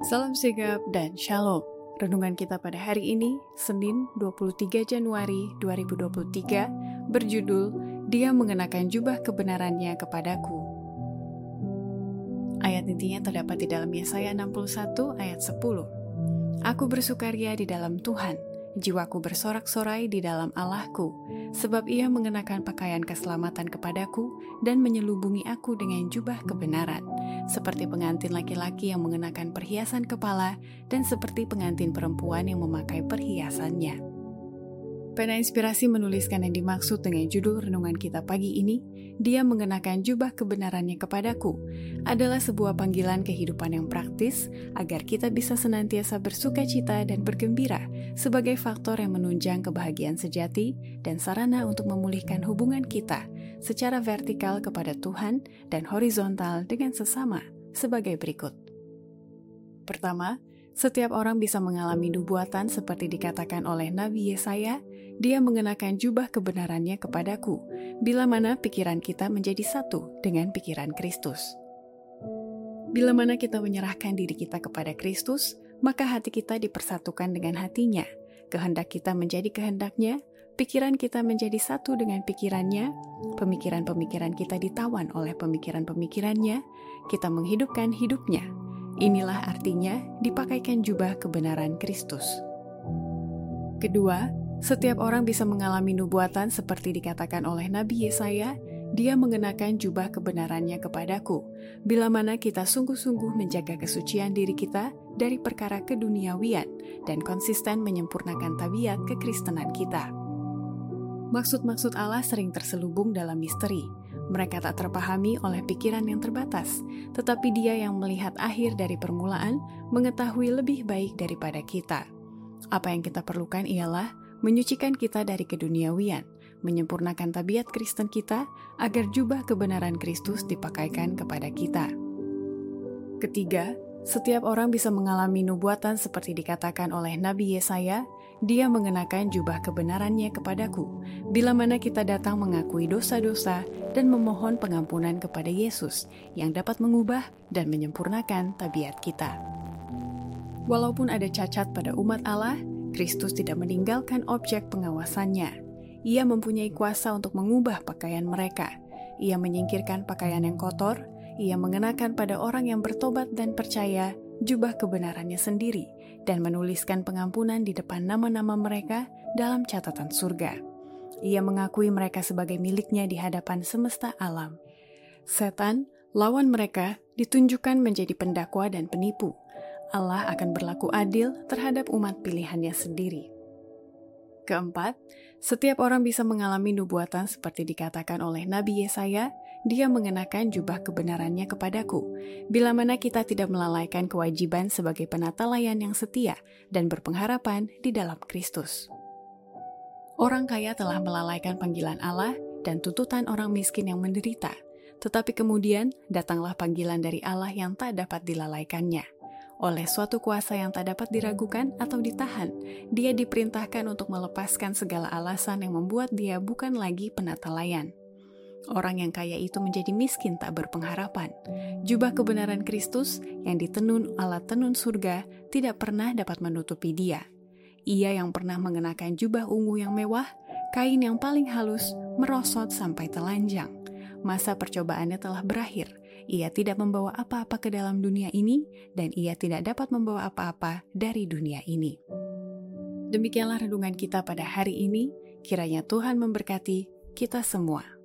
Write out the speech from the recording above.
Salam sigap dan shalom. Renungan kita pada hari ini, Senin 23 Januari 2023, berjudul Dia Mengenakan Jubah Kebenarannya Kepadaku. Ayat intinya terdapat di dalam Yesaya 61 ayat 10. Aku bersukaria di dalam Tuhan, Jiwaku bersorak-sorai di dalam Allahku, sebab ia mengenakan pakaian keselamatan kepadaku dan menyelubungi aku dengan jubah kebenaran, seperti pengantin laki-laki yang mengenakan perhiasan kepala dan seperti pengantin perempuan yang memakai perhiasannya. Pena Inspirasi menuliskan yang dimaksud dengan judul renungan kita pagi ini, dia mengenakan jubah kebenarannya kepadaku, adalah sebuah panggilan kehidupan yang praktis agar kita bisa senantiasa bersuka cita dan bergembira sebagai faktor yang menunjang kebahagiaan sejati dan sarana untuk memulihkan hubungan kita secara vertikal kepada Tuhan dan horizontal dengan sesama sebagai berikut. Pertama, setiap orang bisa mengalami nubuatan seperti dikatakan oleh Nabi Yesaya, dia mengenakan jubah kebenarannya kepadaku, bila mana pikiran kita menjadi satu dengan pikiran Kristus. Bila mana kita menyerahkan diri kita kepada Kristus, maka hati kita dipersatukan dengan hatinya, kehendak kita menjadi kehendaknya, pikiran kita menjadi satu dengan pikirannya, pemikiran-pemikiran kita ditawan oleh pemikiran-pemikirannya, kita menghidupkan hidupnya, Inilah artinya dipakaikan jubah kebenaran Kristus. Kedua, setiap orang bisa mengalami nubuatan seperti dikatakan oleh Nabi Yesaya, dia mengenakan jubah kebenarannya kepadaku, bila mana kita sungguh-sungguh menjaga kesucian diri kita dari perkara keduniawian dan konsisten menyempurnakan tabiat kekristenan kita. Maksud-maksud Allah sering terselubung dalam misteri. Mereka tak terpahami oleh pikiran yang terbatas, tetapi Dia yang melihat akhir dari permulaan mengetahui lebih baik daripada kita. Apa yang kita perlukan ialah menyucikan kita dari keduniawian, menyempurnakan tabiat Kristen kita agar jubah kebenaran Kristus dipakaikan kepada kita. Ketiga, setiap orang bisa mengalami nubuatan seperti dikatakan oleh Nabi Yesaya dia mengenakan jubah kebenarannya kepadaku, bila mana kita datang mengakui dosa-dosa dan memohon pengampunan kepada Yesus yang dapat mengubah dan menyempurnakan tabiat kita. Walaupun ada cacat pada umat Allah, Kristus tidak meninggalkan objek pengawasannya. Ia mempunyai kuasa untuk mengubah pakaian mereka. Ia menyingkirkan pakaian yang kotor, ia mengenakan pada orang yang bertobat dan percaya jubah kebenarannya sendiri dan menuliskan pengampunan di depan nama-nama mereka dalam catatan surga. Ia mengakui mereka sebagai miliknya di hadapan semesta alam. Setan, lawan mereka, ditunjukkan menjadi pendakwa dan penipu. Allah akan berlaku adil terhadap umat pilihannya sendiri. Keempat, setiap orang bisa mengalami nubuatan seperti dikatakan oleh Nabi Yesaya dia mengenakan jubah kebenarannya kepadaku, bila mana kita tidak melalaikan kewajiban sebagai penata layan yang setia dan berpengharapan di dalam Kristus. Orang kaya telah melalaikan panggilan Allah dan tuntutan orang miskin yang menderita, tetapi kemudian datanglah panggilan dari Allah yang tak dapat dilalaikannya. Oleh suatu kuasa yang tak dapat diragukan atau ditahan, dia diperintahkan untuk melepaskan segala alasan yang membuat dia bukan lagi penata layan. Orang yang kaya itu menjadi miskin tak berpengharapan. Jubah kebenaran Kristus yang ditenun alat tenun surga tidak pernah dapat menutupi dia. Ia yang pernah mengenakan jubah ungu yang mewah, kain yang paling halus, merosot sampai telanjang. Masa percobaannya telah berakhir. Ia tidak membawa apa-apa ke dalam dunia ini, dan ia tidak dapat membawa apa-apa dari dunia ini. Demikianlah renungan kita pada hari ini. Kiranya Tuhan memberkati kita semua.